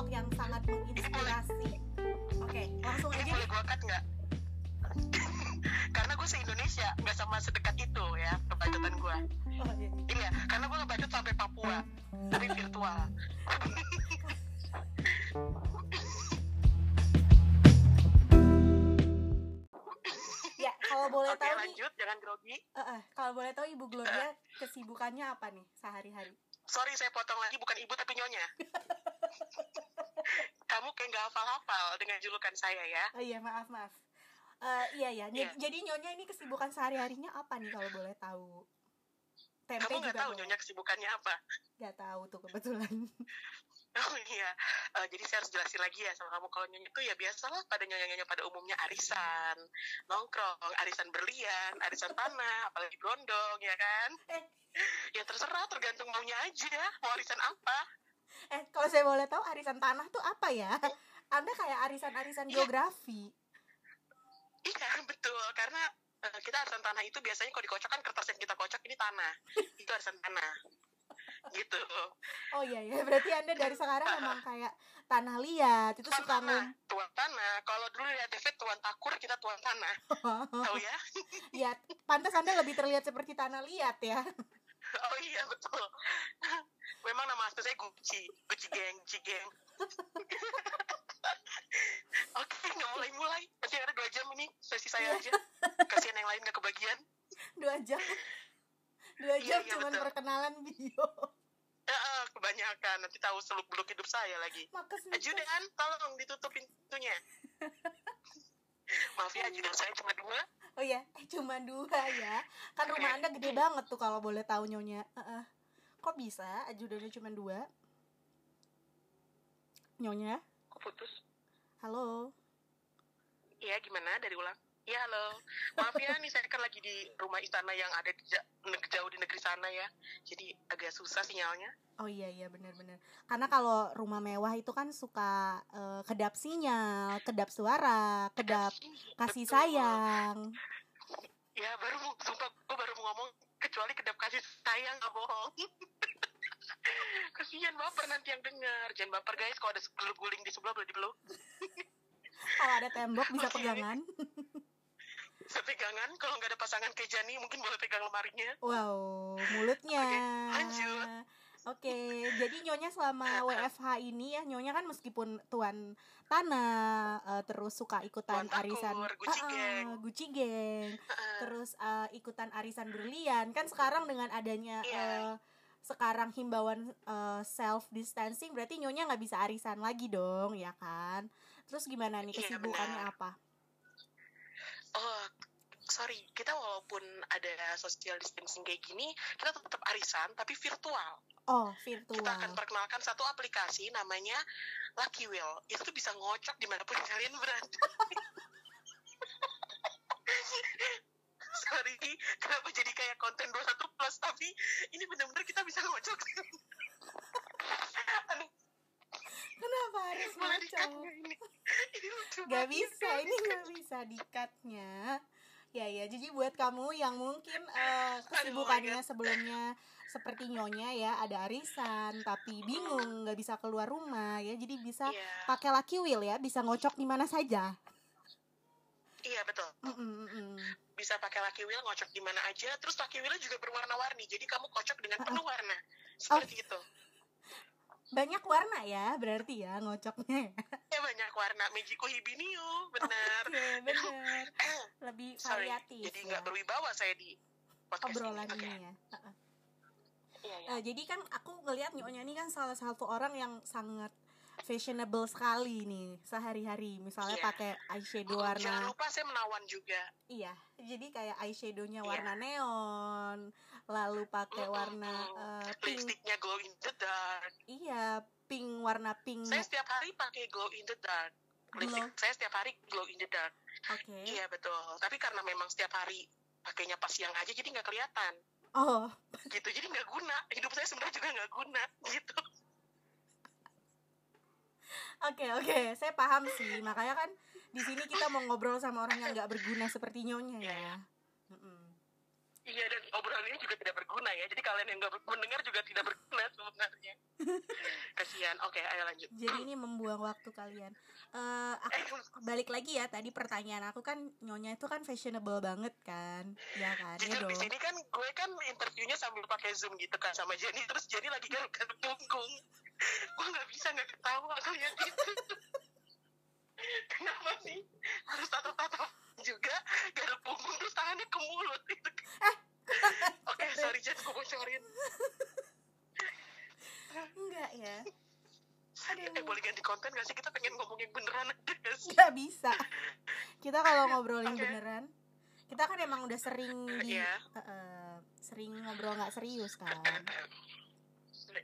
sosok yang sangat menginspirasi oke langsung Ini aja boleh nih gue cut nggak? karena gue se-Indonesia nggak sama sedekat itu ya kebacotan gue. oh, iya. Iya, karena gue ngebacot sampai Papua, tapi virtual. ya kalau boleh Oke tahu nih lanjut, jangan grogi. eh, eh, kalau boleh tahu ibu Gloria kesibukannya apa nih sehari-hari Sorry saya potong lagi, bukan ibu tapi nyonya. Kamu kayak nggak hafal-hafal dengan julukan saya ya. oh iya maaf maaf Eh, iya ya Iya. jadi nyonya ini kesibukan sehari-harinya apa nih kalau boleh tahu tempe Kamu nggak tahu boleh. nyonya kesibukannya apa? nggak tahu tuh kebetulan Oh iya, Eh, jadi saya harus jelasin lagi ya sama kamu. Kalau nyonya itu ya biasalah pada nyonya-nyonya pada umumnya arisan, nongkrong, arisan berlian, arisan tanah, apalagi gondong ya kan? Eh. Ya terserah, tergantung maunya aja, mau arisan apa. eh kalau saya boleh tahu arisan tanah tuh apa ya? Anda kayak arisan-arisan Iya. geografi? Iya betul, karena eh, kita arisan tanah itu biasanya kalau dikocok kan kertas yang kita kocok ini tanah, itu arisan tanah, gitu. oh iya ya berarti anda dari sekarang emang kayak tanah liat itu Tuan suka tanah, tuan tanah. Kalau dulu lihat TV tuan takur, kita tuan tanah, tahu ya? ya pantas anda lebih terlihat seperti tanah liat ya Oh iya betul. Memang nama asli saya Gucci, Gucci Gang, Gucci Gang. Oke, nggak mulai-mulai. Masih ada dua jam ini sesi saya Iya. aja. Kasihan yang lain nggak kebagian. dua jam dua Iya, jam iya, cuman betul. perkenalan bio Ya, eh, kebanyakan. Nanti tahu seluk beluk hidup saya lagi. Ajudan, tolong ditutup pintunya. Maaf ya, ajudan saya cuma dua. oh ya eh cuma dua ya kan rumah Oke. anda gede banget tuh kalau boleh tahu nyonya Heeh. kok bisa ajudannya cuma dua nyonya Kok putus? halo Iya, gimana? Dari ulang. Iya, halo. Maaf ya, nih saya kan lagi di rumah istana yang ada di jauh di negeri sana ya. Jadi agak susah sinyalnya. Oh iya iya benar-benar. Karena kalau rumah mewah itu kan suka eh, kedap sinyal, kedap suara, kedap kasih Betul. sayang. Ya, baru sumpah, gue baru mau ngomong, kecuali kedap kasih sayang, gak bohong. Kasihan baper nanti yang dengar. Jangan baper guys, kalau ada guling di sebelah boleh dipeluk. Kalau ada tembok bisa Oke. pegangan. Sepegangan, kalau nggak ada pasangan kayak Jani, mungkin boleh pegang lemarinya. Wow, mulutnya. Oke, lanjut. Oke, jadi nyonya selama WFH ini ya, nyonya kan meskipun tuan tanah, eh, terus suka ikutan Tuan takur, arisan Gucci ah, Gang. Gucci Gang. terus eh, ikutan arisan berlian kan sekarang dengan adanya Iya. eh, sekarang himbauan eh, self distancing berarti nyonya nggak bisa arisan lagi dong ya kan terus gimana nih Iya, kesibukannya benar. apa Oh, sorry, kita walaupun ada social distancing kayak gini, kita tetap arisan, tapi virtual. oh Kita virtual akan perkenalkan satu aplikasi namanya Lucky Wheel. Itu tuh bisa ngocok di mana pun kalian berada. Sorry, kenapa jadi kayak konten 21 plus, tapi ini benar-benar kita bisa ngocok. Aduh, kenapa harus boleh ini? Ini banget. bisa ini. nggak bisa dikatnya. Ya ya jadi buat kamu yang mungkin eh, kesibukannya sebelumnya seperti nyonya ya ada arisan tapi bingung nggak bisa keluar rumah ya. Jadi bisa Iya, pakai lucky wheel ya bisa ngocok di mana saja. Iya betul. Mm, mm, bisa pakai lucky wheel ngocok di mana aja. Terus lucky wheel juga berwarna-warni jadi kamu kocok dengan penuh warna. Seperti itu banyak warna ya berarti ya ngocoknya. Ya ya banyak warna. Mejiku Hibiniu benar. Oke bener lebih sorry variatif jadi ya. nggak berwibawa saya di podcast obrolan ini ini ya. Iya, iya. Eh, jadi kan aku ngelihat nyonya ini kan salah satu orang yang sangat fashionable sekali nih sehari-hari. Misalnya Iya. pakai eyeshadow Oh, warna jangan lupa saya menawan juga. Iya jadi kayak eyeshadownya Iya. warna neon lalu pakai Mm-mm. warna eh, pink. Lipstiknya glow in the dark. Iya pink warna pink. Saya setiap hari pakai glow in the dark. Lipstick saya setiap hari glow in the dark. Oke. Iya betul. Tapi karena memang setiap hari pakainya pas siang aja jadi nggak kelihatan. Oh. Gitu jadi nggak guna. Hidup saya sebenarnya juga nggak guna gitu. Oke oke, saya paham sih. Makanya kan di sini kita mau ngobrol sama orang yang nggak berguna seperti nyonya ya. Iya. Iya dan obrolan ini juga tidak berguna ya. Jadi kalian yang nggak mendengar juga tidak berguna sebenarnya. Kasihan. Oke, ayo lanjut. Jadi ini membuang waktu kalian. Eh, aku Eh, balik lagi ya tadi pertanyaan aku kan nyonya itu kan fashionable banget kan, ya kan? Ya jujur di dong. sini kan gue kan interviewnya sambil pakai zoom gitu kan sama Jenny terus Jenny lagi garuk-garuk punggung. Gue nggak bisa nggak ketawa ngeliat itu. Kenapa sih harus tatap-tatap juga garuk punggung terus tangannya ke mulut itu. Oke, sorry Jen, gue bocorin. Enggak ya. Ganti konten gak sih? Kita pengen ngomongin beneran aja gak sih? Nggak bisa. Kita kalau ngobrolin Oke. beneran, kita kan emang udah sering di Iya. eh, eh, sering ngobrol nggak serius kan.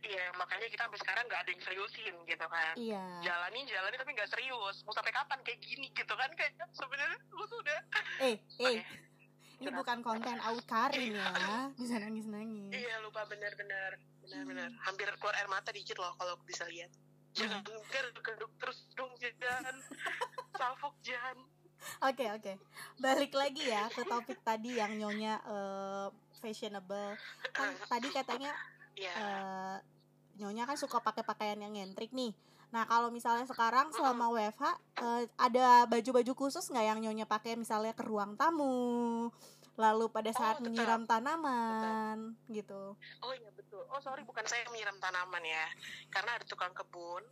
Iya, makanya kita sampai sekarang nggak ada yang seriusin gitu kan. Iya. Jalanin, jalanin tapi nggak serius. Mau sampai kapan kayak gini gitu kan? Kayak sebenarnya lu tuh udah Eh, eh. Oke. Ini bukan konten Aud Karin ya. Bisa nangis-nangis. Iya lupa bener-bener bener-bener hampir keluar air mata dikit loh kalau bisa lihat. Jangan garuk-garuk terus dong jangan salfok jangan. Oke oke, balik lagi ya ke topik tadi yang nyonya eh, fashionable. Kan tadi katanya Iya. eh, nyonya kan suka pakai pakaian yang ngentrik nih. Nah kalau misalnya sekarang selama WFH eh, ada baju-baju khusus nggak yang nyonya pakai misalnya ke ruang tamu, lalu pada saat tetap. menyiram tanaman gitu. Oh iya betul. Oh sorry bukan saya yang menyiram tanaman ya. Karena ada tukang kebun.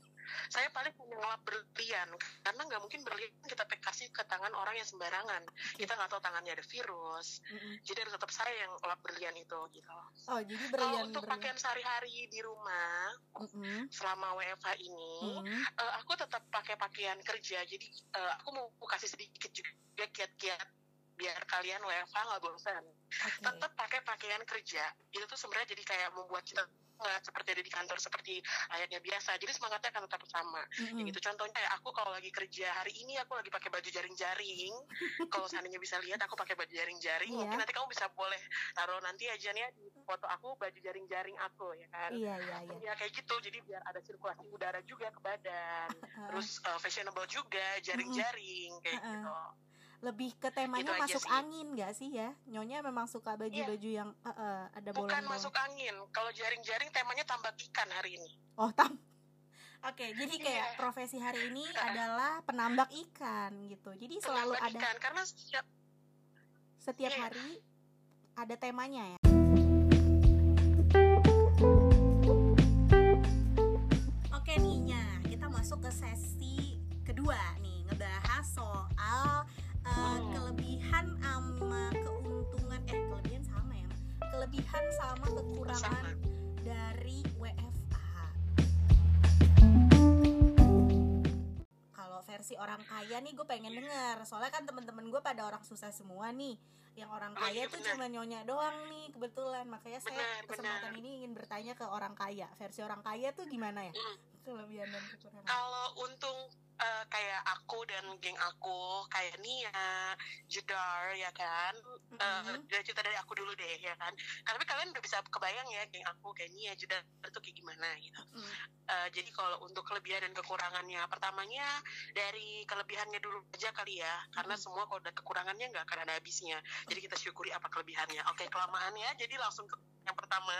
Saya paling hanya ngelap berlian karena nggak mungkin berlian kita kasih ke tangan orang yang sembarangan. Kita nggak tahu tangannya ada virus. Mm-mm. Jadi harus tetap saya yang ngelap berlian itu gitu. Oh jadi Kalau berlian untuk berlian. pakaian sehari-hari di rumah Mm-mm. selama WFH ini, Mm-mm. eh, aku tetap pakai pakaian kerja. Jadi eh, aku mau kasih sedikit juga kiat-kiat biar kalian WFH nggak bosan. Oke. Tetap pakai pakaian kerja. Itu tuh sebenarnya jadi kayak membuat kita nggak seperti ada di kantor seperti layaknya biasa. Jadi semangatnya akan tetap sama. Mm-mm. Ya gitu contohnya kayak aku kalau lagi kerja hari ini aku lagi pakai baju jaring-jaring. kalau seandainya bisa lihat aku pakai baju jaring-jaring, Iya. mungkin nanti kamu bisa boleh taruh nanti aja nih ya di foto aku baju jaring-jaring aku ya kan. Iya iya iya. Ya kayak gitu, jadi biar ada sirkulasi udara juga ke badan. Terus uh, fashionable juga, jaring-jaring kayak Heeh. gitu. Lebih ke temanya Itu aja masuk angin gak sih ya nyonya memang suka baju-baju yang eh, eh, ada Bukan bolong-bolong masuk angin. Kalau jaring-jaring temanya tambak ikan hari ini. oh tam oke jadi kayak Iya. profesi hari ini adalah penambak ikan gitu jadi selalu Tambak ada ikan karena setiap setiap Iya. hari ada temanya ya orang kaya nih gue pengen denger. Soalnya kan temen-temen gue pada orang susah semua nih. Yang orang Oh, kaya iya, tuh cuma nyonya doang nih kebetulan. Makanya saya Benar, kesempatan benar. ini ingin bertanya ke orang kaya. Versi orang kaya tuh gimana ya? Mm. kelebihan dan kekurangan. Kalau untung uh, kayak aku dan geng aku, kayak Nia, Jedar ya kan, uh, Mm-mm. dari cerita dari aku dulu deh ya kan. Tapi kalian udah bisa kebayang ya geng aku kayak Nia, Jedar itu kayak gimana gitu. Mm. Uh, jadi kalau untuk kelebihan dan kekurangannya, pertamanya dari kelebihannya dulu aja kali ya, karena Mhm. semua kalau ada kekurangannya nggak akan ada habisnya. Jadi kita syukuri apa kelebihannya. Oke kelamaan ya, jadi langsung ke yang pertama.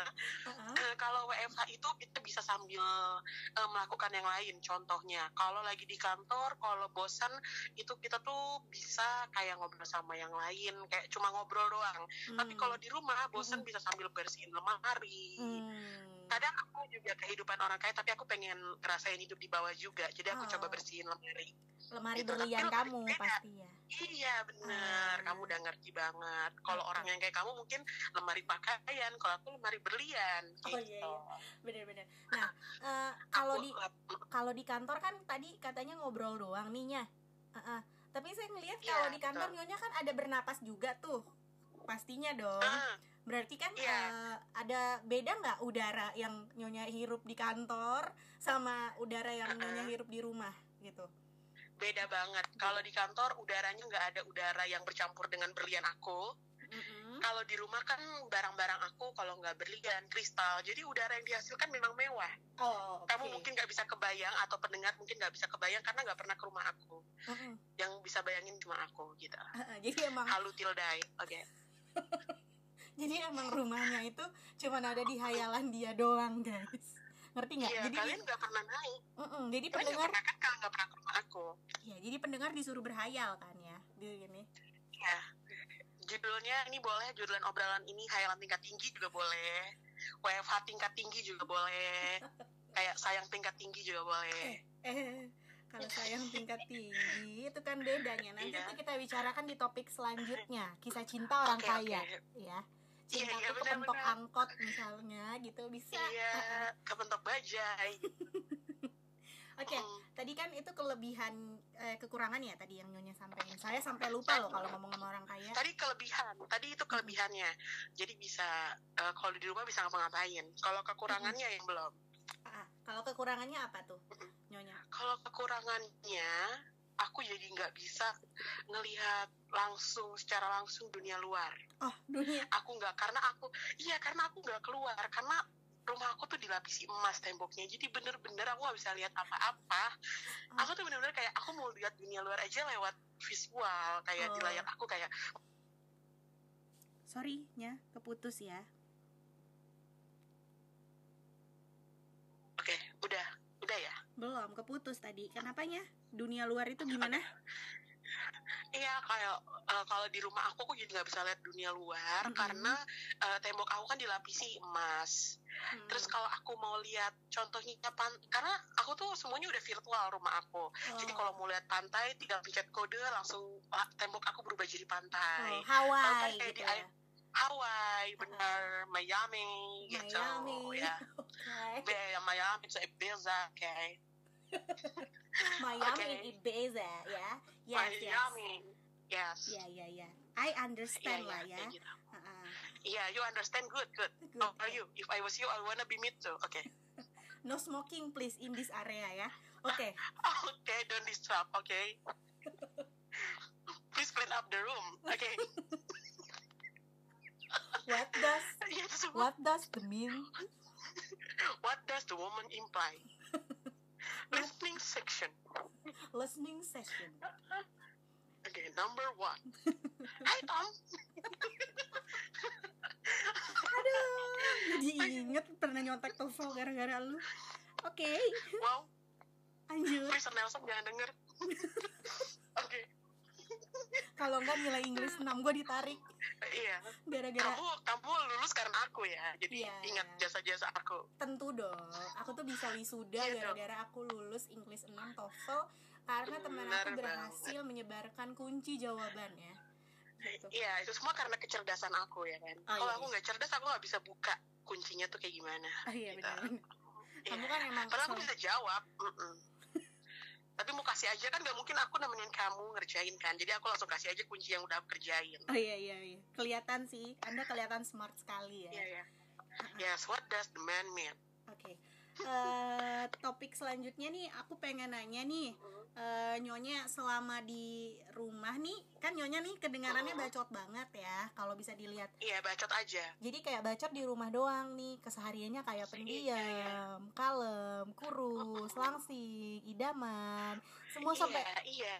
Uh-uh. Eh, kalau WFH itu kita bisa sambil eh, melakukan yang lain. Contohnya, kalau lagi di kantor, kalau bosan itu kita tuh bisa kayak ngobrol sama yang lain, kayak cuma ngobrol doang. Tapi Mm. kalau di rumah bosan Mm-mm. bisa sambil bersihin lemari. Mm. Kadang aku juga kehidupan orang kaya, tapi aku pengen ngerasain hidup di bawah juga. Jadi aku Oh. coba bersihin lemari. lemari Itu, berlian tapi kamu pasti ya Iya bener, Ah. kamu udah ngerti banget. Kalau orang yang kayak kamu mungkin lemari pakaian, kalau aku lemari berlian. Oh, Gitu. iya, iya. bener-bener nah eh, kalau di kalau di kantor kan tadi katanya ngobrol doang nih nya Heeh. tapi saya ngelihat Iya, kalau di kantor betul. nyonya kan ada bernapas juga tuh pastinya dong Ah, berarti kan Iya. eh, ada beda nggak udara yang nyonya hirup di kantor sama udara yang Uh-uh. nyonya hirup di rumah gitu beda banget. Kalau di kantor udaranya nggak ada udara yang bercampur dengan berlian aku. Mm-mm. Kalau di rumah kan barang-barang aku kalau nggak berlian, kristal. Jadi udara yang dihasilkan memang mewah. oh oke Kamu mungkin nggak bisa kebayang atau pendengar mungkin nggak bisa kebayang karena nggak pernah ke rumah aku. Mm-mm. Yang bisa bayangin cuma aku gitu. Heeh, jadi emang Halu till die. Oke. Jadi emang rumahnya itu cuma ada di hayalan dia doang, guys. Ngerti nggak? Iya, jadi kalian nggak pernah naik. Mm-mm, jadi Kalian nggak pendengar pernah kan kalau nggak pernah ke rumah aku. ya, jadi pendengar disuruh berhayal kan ya. Di gini. Ya. Judulnya ini boleh, judulnya obrolan ini hayalan tingkat tinggi juga boleh. WFH tingkat tinggi juga boleh. Kayak sayang tingkat tinggi juga boleh. Eh, kalau sayang tingkat tinggi itu kan bedanya. Nanti itu kita bicarakan di topik selanjutnya. Kisah cinta orang Oke, kaya, oke. ya. Iya, Cinta iya, tuh kepentok benar-benar. angkot misalnya gitu bisa. Iya, kepentok bajai. Oke, Mm. tadi kan itu kelebihan eh, kekurangan ya tadi yang nyonya sampaikan. Saya sampai lupa loh kalau ngomong sama orang kaya. Tadi kelebihan, tadi itu kelebihannya. Jadi bisa eh, kalau di rumah bisa ngapa-ngapain. Kalau kekurangannya yang belum. Ah, kalau kekurangannya apa tuh, nyonya? Kalau kekurangannya, aku jadi nggak bisa ngelihat langsung secara langsung dunia luar. Oh, dunia. Aku nggak karena aku, iya karena aku nggak keluar karena rumah aku tuh dilapisi emas temboknya jadi bener-bener aku nggak bisa lihat apa-apa aku tuh bener-bener kayak aku mau lihat dunia luar aja lewat visual kayak di Oh. layar aku kayak Sorry, nya keputus ya. oke udah udah ya Belum keputus tadi. Kenapanya? Dunia luar itu gimana? Iya kayak eh, kalau di rumah aku aku jadi nggak bisa lihat dunia luar Mhm. karena eh, tembok aku kan dilapisi emas. Hmm. Terus kalau aku mau lihat contohnya pan karena aku tuh semuanya udah virtual rumah aku. Jadi Oh. kalau mau lihat pantai tinggal pencet kode langsung ah, tembok aku berubah jadi pantai. Oh, Hawaii Kalau kayak gitu di ya. Hawaii bener Miami gitu Miami. ya. Oke. Be- Miami itu Ibiza oke. Miami Oke. Ibiza ya. Yes, yes. Miami. Yes. Ya, ya, ya. I understand Iya, lah iya, ya. kayak gitu. Ha-ha. Yeah, you understand good, good. Good, How are ya. you? If I was you, I wanna be me too. Okay. No smoking please in this area ya. Oke. Okay, don't disturb. Okay. Please clean up the room. Okay. What does yes. what What, does the mean? what does the woman imply? Listening section. Listening session. Okay, number one. Hi Tom. Aduh, jadi inget pernah nyontek TOEFL gara-gara lu. Oke, Wow, lanjut. Mr. Nelson jangan denger. Kalau enggak nilai Inggris 6 gue ditarik iya. gara-gara Kamu kamu lulus karena aku ya. Jadi Iya. ingat jasa-jasa aku. tentu dong. Aku tuh bisa wisuda Iya gara-gara aku lulus Inggris 6 TOEFL karena teman aku banget. berhasil menyebarkan kunci jawabannya. Gitu. Iya, itu semua karena kecerdasan aku ya kan. Oh, Kalau iya, aku iya. nggak cerdas, aku nggak bisa buka kuncinya tuh kayak gimana. Oh iya Gitu. benar. Kamu Iya. kan emang Padahal aku bisa jawab. mm-mm. Tapi mau kasih aja kan nggak mungkin aku nemenin kamu ngerjain kan. Jadi aku langsung kasih aja kunci yang udah aku kerjain. Oh iya iya iya. Kelihatan sih. Anda kelihatan smart sekali ya. Iya ya. Yes, what does the man mean? Oke. Eh, topik selanjutnya nih aku pengen nanya nih eh, nyonya selama di rumah nih kan nyonya nih kedengarannya bacot banget ya kalau bisa dilihat Iya, bacot aja. jadi kayak bacot di rumah doang nih kesehariannya kayak Iya, pendiam kalem kurus langsing idaman semua iya, sampai iya.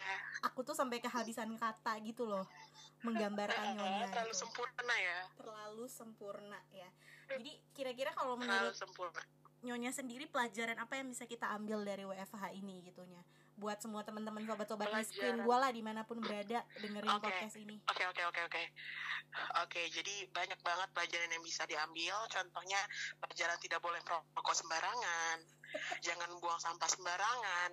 aku tuh sampai kehabisan kata gitu loh menggambarkan nyonya terlalu gitu. sempurna ya. terlalu sempurna ya jadi kira-kira kalau Terlalu menurut sempurna. Nyonya sendiri pelajaran apa yang bisa kita ambil dari WFH ini gitunya buat semua teman-teman sobat-sobat miskin gue lah di mana pun berada dengerin Oke. podcast ini Oke oke oke oke. Oke, jadi banyak banget pelajaran yang bisa diambil. Contohnya pelajaran tidak boleh merokok sembarangan, jangan buang sampah sembarangan.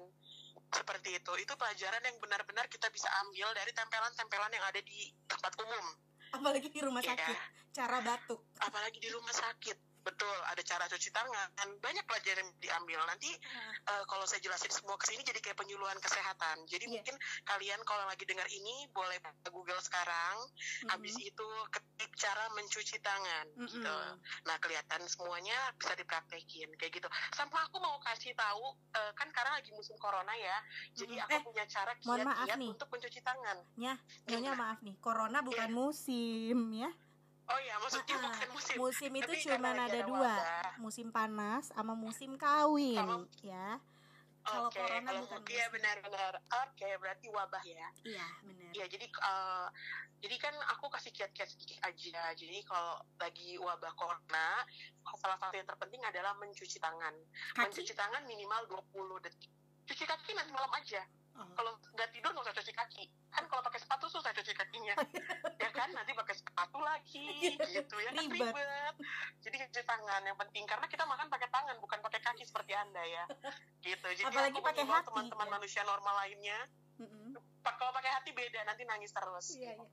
Seperti itu. Itu pelajaran yang benar-benar kita bisa ambil dari tempelan-tempelan yang ada di tempat umum. apalagi di rumah Iya. sakit cara batuk Apalagi di rumah sakit. Betul, ada cara cuci tangan. Banyak pelajaran yang diambil. Nanti eh, kalau saya jelasin semua ke sini jadi kayak penyuluhan kesehatan. Jadi Iya. mungkin kalian kalau lagi dengar ini boleh buka Google sekarang. Habis itu ketik cara mencuci tangan Mm-mm. gitu. Nah, kelihatan semuanya bisa dipraktekin kayak gitu. Sama aku mau kasih tahu eh, kan karena lagi musim corona ya. Jadi aku Eh, punya cara kiat-kiat untuk mencuci tangan. nyonya maaf nih corona bukan Iya. musim ya Oh ya, maksudnya Ah, ah. bukan musim. musim itu cuma ada dua wabah. musim panas sama musim kawin Sama- ya kalau Oke, corona kalau bukan iya benar-benar. Oke, berarti wabah ya. iya benar Iya, jadi eh, jadi kan aku kasih kiat-kiat sedikit aja jadi kalau lagi wabah corona salah satu yang terpenting adalah mencuci tangan Kaki? mencuci tangan minimal 20 detik cuci kaki nanti malam aja Oh. kalau nggak tidur nggak usah cuci kaki kan kalau pakai sepatu susah cuci kakinya ya kan nanti pakai sepatu lagi gitu ya kan Ribet. ribet jadi cuci tangan yang penting karena kita makan pakai tangan bukan pakai kaki seperti anda ya gitu jadi Apalagi aku pakai hati, teman-teman ya. manusia normal lainnya Mm-mm. pa- kalau pakai hati beda nanti nangis terus Iya, iya.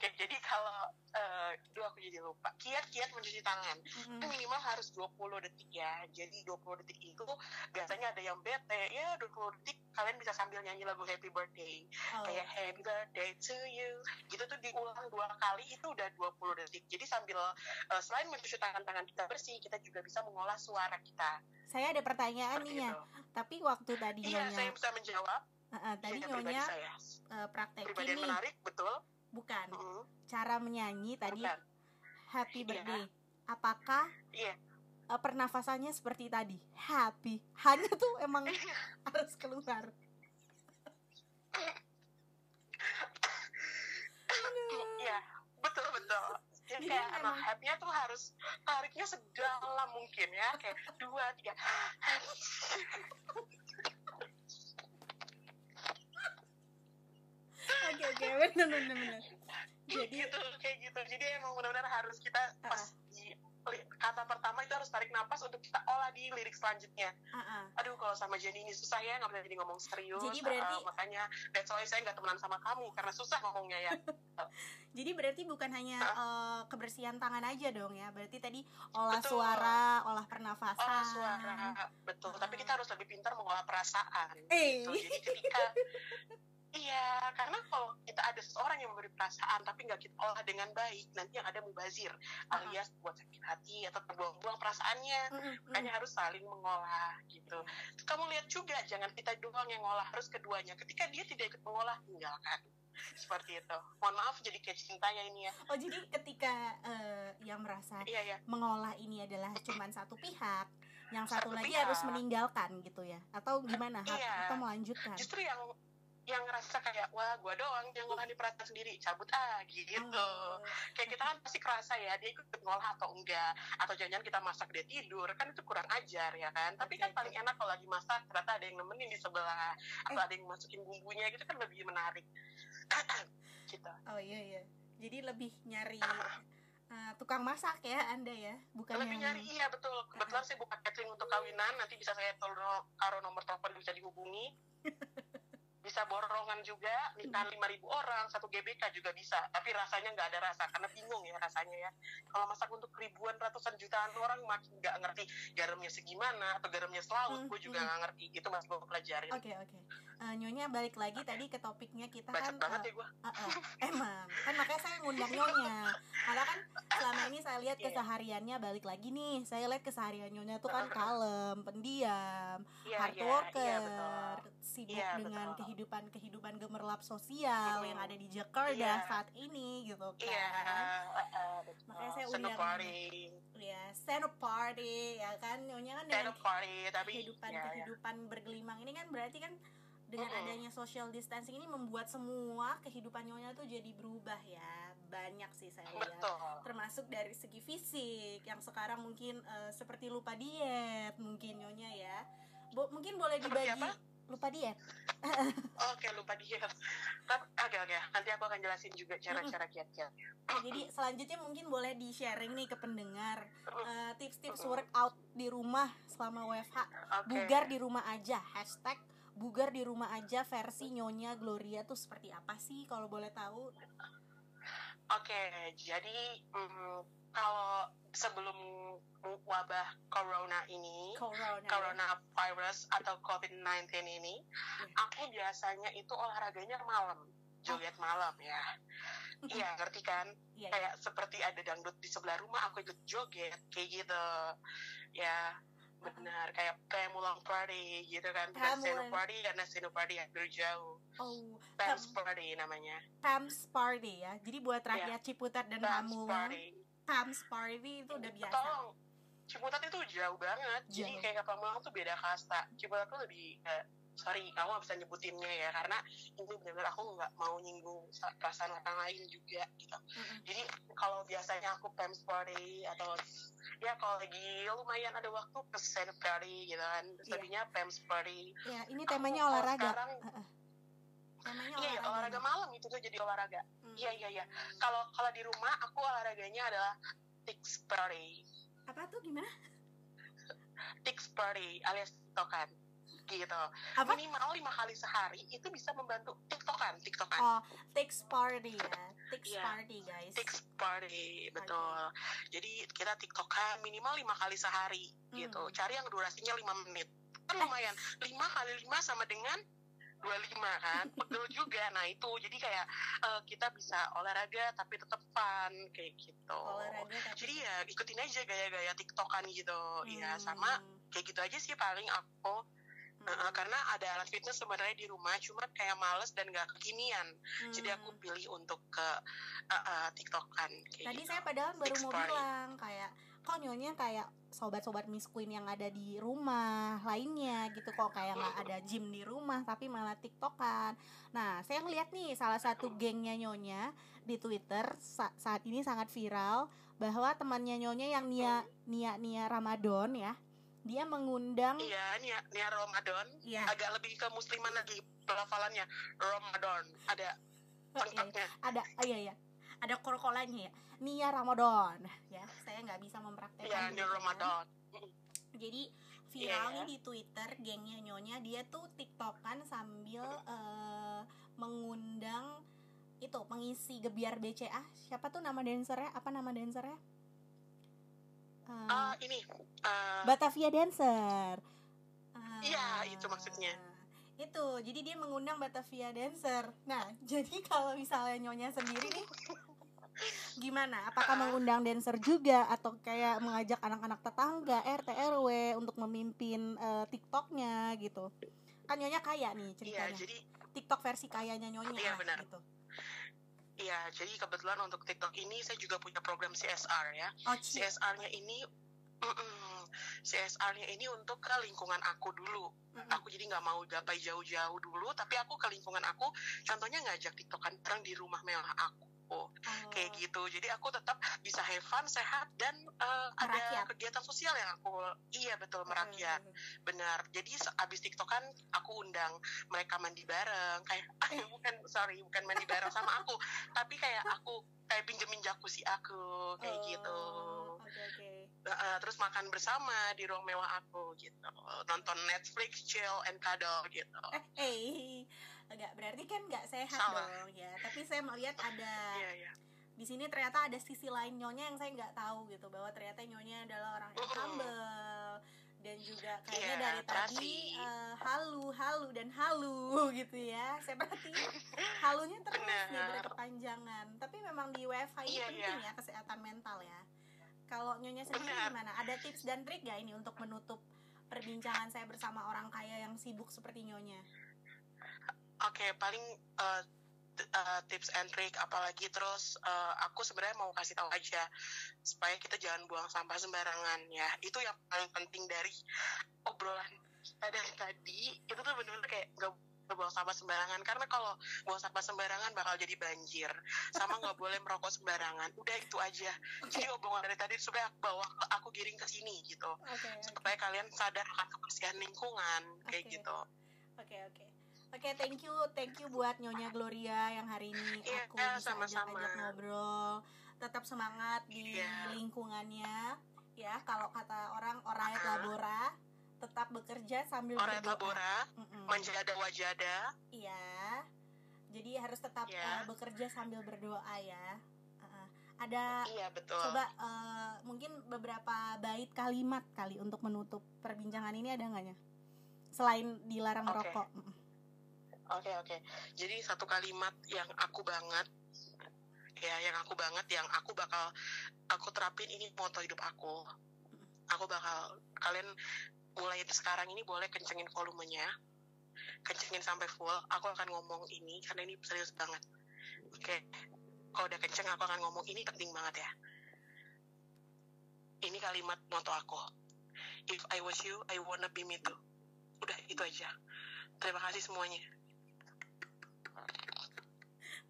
Oke, jadi kalau duh aku jadi lupa. Kiat-kiat mencuci tangan. Mm-mm. itu minimal harus 20 detik ya. Jadi 20 detik itu biasanya ada yang bete. Ya 20 detik kalian bisa sambil nyanyi lagu happy birthday. Oh. kayak happy birthday to you. Gitu tuh diulang dua kali itu udah 20 detik. Jadi sambil eh, selain mencuci tangan-tangan kita bersih kita juga bisa mengolah suara kita. Saya ada pertanyaan seperti nih ya. Tapi waktu tadi iya saya nyonya bisa menjawab. Uh, uh, tadi pribadi nyonya saya. uh, praktekin nih, menarik Cara menyanyi tadi bukan happy Iya. birthday. Apakah iya uh, pernafasannya seperti tadi? Happy. Hanya tuh emang harus keluar. Iya, betul betul. Ya, Jadi kayak anak memang- happy-nya tuh harus tariknya sedalam mungkin ya, kayak dua tiga. Oke oke benar benar benar. Jadi gitu, kayak gitu. Jadi emang benar-benar harus kita pas di kata pertama itu harus tarik napas untuk kita olah di lirik selanjutnya. Uh, uh. Aduh, kalau sama Jenny ini susah ya, nggak bisa jadi ngomong serius. Jadi berarti- Uh, makanya that's why saya nggak temenan sama kamu karena susah ngomongnya ya. Jadi berarti bukan hanya uh, kebersihan tangan aja dong ya. Berarti tadi olah Betul. suara, olah pernafasan. Olah suara, betul. Tapi kita harus lebih pintar mengolah perasaan. Eh. gitu. Jadi ketika Iya, karena kalau kita ada seseorang yang memberi perasaan tapi nggak kita olah dengan baik, nanti yang ada mubazir, Ah. alias buat sakit hati atau terbuang-buang perasaannya. Mm, Makanya harus saling mengolah gitu. Kamu lihat juga, jangan kita doang yang ngolah, harus keduanya. Ketika dia tidak ikut mengolah, tinggalkan. Seperti itu. Mohon maaf jadi kayak cintanya ini ya. Oh jadi ketika uh, yang merasa Iya ya. mengolah ini adalah cuman satu pihak, yang satu, Satu lagi pihak. harus meninggalkan gitu ya? Atau gimana? Iya. Atau melanjutkan? Justru yang yang ngerasa kayak wah gua doang yang ngolah di perasaan sendiri. Cabut ah gitu. Oh. kayak kita kan pasti kerasa ya dia ikut ngolah atau enggak. Atau jangan kita masak dia tidur. Kan itu kurang ajar ya kan? Tapi Oke, kan paling enak kalau lagi masak ternyata ada yang nemenin di sebelah. Atau Eh. ada yang masukin bumbunya gitu kan lebih menarik. Gitu. Oh iya iya. Jadi lebih nyari uh, tukang masak ya Anda ya, bukan lebih yang nyari iya betul. Kebetulan saya buka catering untuk kawinan. Nanti bisa saya tolong taruh nomor telepon bisa dihubungi bisa borongan juga nikahan lima ribu orang satu GBK juga bisa. Tapi rasanya nggak ada rasa karena bingung ya rasanya ya. Kalau masak untuk ribuan ratusan jutaan orang makin nggak ngerti garamnya segimana atau garamnya selaut Hmm, gue juga hmm. nggak ngerti. Itu masih gue pelajarin. Oke oke. Eh, Nyonya balik lagi tadi ke topiknya kita kan bacot banget eh, ya gue Uh, uh, emang kan makanya saya ngundang nyonya. Karena kan selama ini saya lihat Iya. kesehariannya balik lagi nih. Saya lihat keseharian nyonya tuh kan kalem pendiam iya hard iya worker iya betul sibuk Iya, dengan betul. kehidupan kehidupan gemerlap sosial Mm. yang ada di Jakarta Iya. saat ini gitu kan iya uh, uh, betul. Makanya saya undang- party ya stand up party ya kan nyonya kan dengan a party tapi kehidupan ya, ya. kehidupan bergelimang ini kan berarti kan dengan Mm-mm. adanya social distancing ini membuat semua kehidupan nyonya tuh jadi berubah ya banyak sih saya lihat betul termasuk dari segi fisik yang sekarang mungkin eh, seperti lupa diet mungkin nyonya ya Bo- mungkin boleh dibagi? Lupa diet Oke lupa dia. Tapi oke oke. Nanti aku akan jelasin juga cara-cara kiat-kiat. jadi selanjutnya mungkin boleh di sharing nih ke pendengar eh, tips-tips Mm-mm. workout di rumah selama WFH Oke. bugar di rumah aja hashtag bugar di rumah aja versi nyonya Gloria tuh seperti apa sih kalau boleh tahu Oke, jadi mm, kalau sebelum wabah corona ini, corona ya? coronavirus atau COVID-19 ini, aku biasanya itu olahraganya malam, joget malam ya. Iya, ngerti kan? Iya, iya. Kayak seperti ada dangdut di sebelah rumah, aku ikut joget, kayak gitu. Ya, benar. Kayak kayak mulang party gitu kan. Bukan seno party karena seno party agak jauh. oh Pams Pam- party namanya. Pams Party ya jadi buat rakyat Ciputat dan Pams Pamulang party. Pams Party itu udah biasa Tolong, Ciputat itu jauh banget. Jadi Jauh. kayak Pamulang tuh beda kasta. Ciputat tuh lebih ke sorry kamu nggak bisa nyebutinnya ya karena ini benar-benar aku nggak mau nyinggung sa- perasaan orang lain juga gitu Mm-mm. jadi kalau biasanya aku pem party atau ya kalau lagi lumayan ada waktu ke send party gitu kan Iya. tadinya pem party ya ini Aku temanya kalau olahraga sekarang Heeh. Temanya iya iya, olahraga. nih. malam itu tuh jadi olahraga. Hmm. iya iya iya. Kalau kalau di rumah aku olahraganya adalah tix party apa tuh gimana? Tix party alias tiktokan. Gitu. Apa? minimal lima kali sehari itu bisa membantu tiktokan tiktokan. Oh tix party ya. Tix Iya. party guys. Tix party betul. Jadi kita tiktokan minimal lima kali sehari gitu. Hmm. cari yang durasinya lima menit. Kan lumayan. Lima kali lima sama dengan 25 kan pegel juga nah itu jadi kayak eh, kita bisa olahraga tapi tetap fun kayak gitu olahraga tapi jadi ya ikutin aja gaya-gaya tiktokan gitu ya Hmm. sama kayak gitu aja sih paling aku Hmm. Karena ada alat fitness sebenarnya di rumah cuman kayak males dan gak kekinian jadi aku Hmm. pilih untuk ke uh, uh, tiktokan kayak Tadi gitu. saya padahal baru Tix mau bilang kayak kok nyonya kayak sobat-sobat Miss Queen yang ada di rumah lainnya gitu. Kok kayak nggak ada gym di rumah tapi malah tiktokan. Nah saya ngeliat nih salah satu gengnya nyonya di Twitter sa- saat ini sangat viral bahwa temannya nyonya yang Nia Nia Nia Ramadan ya dia mengundang iya Nia, Nia Ramadan. Ya agak lebih ke musliman lagi pelafalannya. Ramadan. Ada Oh, iya, lengkapnya ada oh, iya ya ada korkolannya ya. Nia Ramadan. Ya saya nggak bisa mempraktekkan iya Nia begitu kan. Ramadan. Jadi viral Iya. nih di Twitter gengnya nyonya dia tuh tiktokan sambil eh, mengundang itu pengisi gebiar BCA siapa tuh nama dancernya? Apa nama dancernya? Eh, Ah, ini uh, Batavia Dancer. Ah, Iya, itu maksudnya. itu jadi dia mengundang Batavia Dancer. Nah jadi kalau misalnya nyonya sendiri nih gimana? Apakah Ah. mengundang dancer juga? Atau kayak mengajak anak-anak tetangga RT RW untuk memimpin eh, TikToknya gitu? Kan nyonya kaya nih iya ceritanya. jadi TikTok versi kayanya nyonya Iya, benar. gitu. Iya jadi kebetulan untuk TikTok ini saya juga punya program CSR ya. Oh CSR-nya ini CSR-nya ini untuk ke lingkungan aku dulu. Mm-mm. aku jadi nggak mau gapai jauh-jauh dulu tapi aku ke lingkungan aku contohnya ngajak tiktokan bareng di rumah mewah aku kayak gitu. Jadi aku tetap bisa have fun sehat dan eh, ada kegiatan sosial yang aku iya betul merakyat. Hmm. benar. Jadi abis tiktokan aku undang mereka mandi bareng. Kayak Eh. bukan sorry bukan mandi bareng sama aku. Tapi kayak aku kayak pinjemin jacuzzi aku kayak gitu. Oh, oke oke. Uh, terus makan bersama di ruang mewah aku gitu. Nonton Netflix chill and cuddle gitu. Eh eh agak berarti kan nggak sehat Salah. dong ya. Tapi saya melihat ada iya iya di sini ternyata ada sisi lain nyonya yang saya nggak tahu gitu bahwa ternyata nyonya adalah orang yang humble dan juga kayaknya Iya, dari tadi eh, halu halu dan halu gitu ya saya perhati halunya terus nih Benar. berkepanjangan tapi memang di WFH ini Iya, penting iya. ya kesehatan mental ya kalau nyonya sendiri Benar. gimana ada tips dan trik gak ini untuk menutup perbincangan saya bersama orang kaya yang sibuk seperti nyonya Oke, paling uh, uh, tips and trick apalagi terus uh, aku sebenarnya mau kasih tahu aja supaya kita jangan buang sampah sembarangan ya. Itu yang paling penting dari obrolan kita dari tadi. Itu tuh bener-bener kayak nggak buang sampah sembarangan. Karena kalau buang sampah sembarangan bakal jadi banjir. Sama nggak boleh merokok sembarangan. Udah itu aja. Jadi omongan dari tadi supaya aku bawa aku giring ke sini gitu. Oke supaya kalian sadar akan kebersihan lingkungan kayak Oke. gitu. Oke oke oke thank you thank you buat Nyonya Gloria yang hari ini Iya, aku bisa sama-sama. ajak-ajak ngobrol tetap semangat di Iya. lingkungannya ya kalau kata orang orang Ah. labora tetap bekerja sambil Oret berdoa. labora Mm-mm. manjada wajada Iya jadi harus tetap Iya. eh, bekerja sambil berdoa ya Uh-uh. ada iya betul coba eh, mungkin beberapa bait kalimat kali untuk menutup perbincangan ini ada nggak ya selain dilarang Oke. merokok Mm-mm. Oke oke. Jadi satu kalimat yang aku banget ya yang aku banget yang aku bakal aku terapin ini moto hidup aku. Aku bakal kalian mulai sekarang ini boleh kencengin volumenya kencengin sampai full. Aku akan ngomong ini karena ini serius banget. Oke kalau udah kenceng aku akan ngomong ini penting banget ya. Ini kalimat moto aku. If I was you I wanna be me too. Udah itu aja. Terima kasih semuanya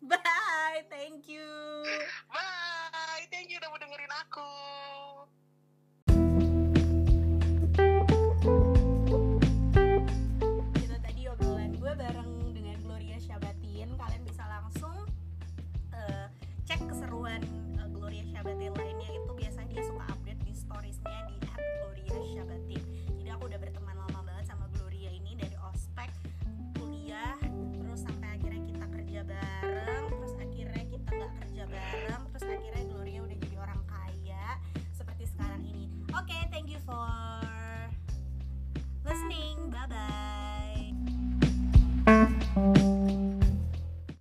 Bye, thank you. Bye, thank you udah mau dengerin aku.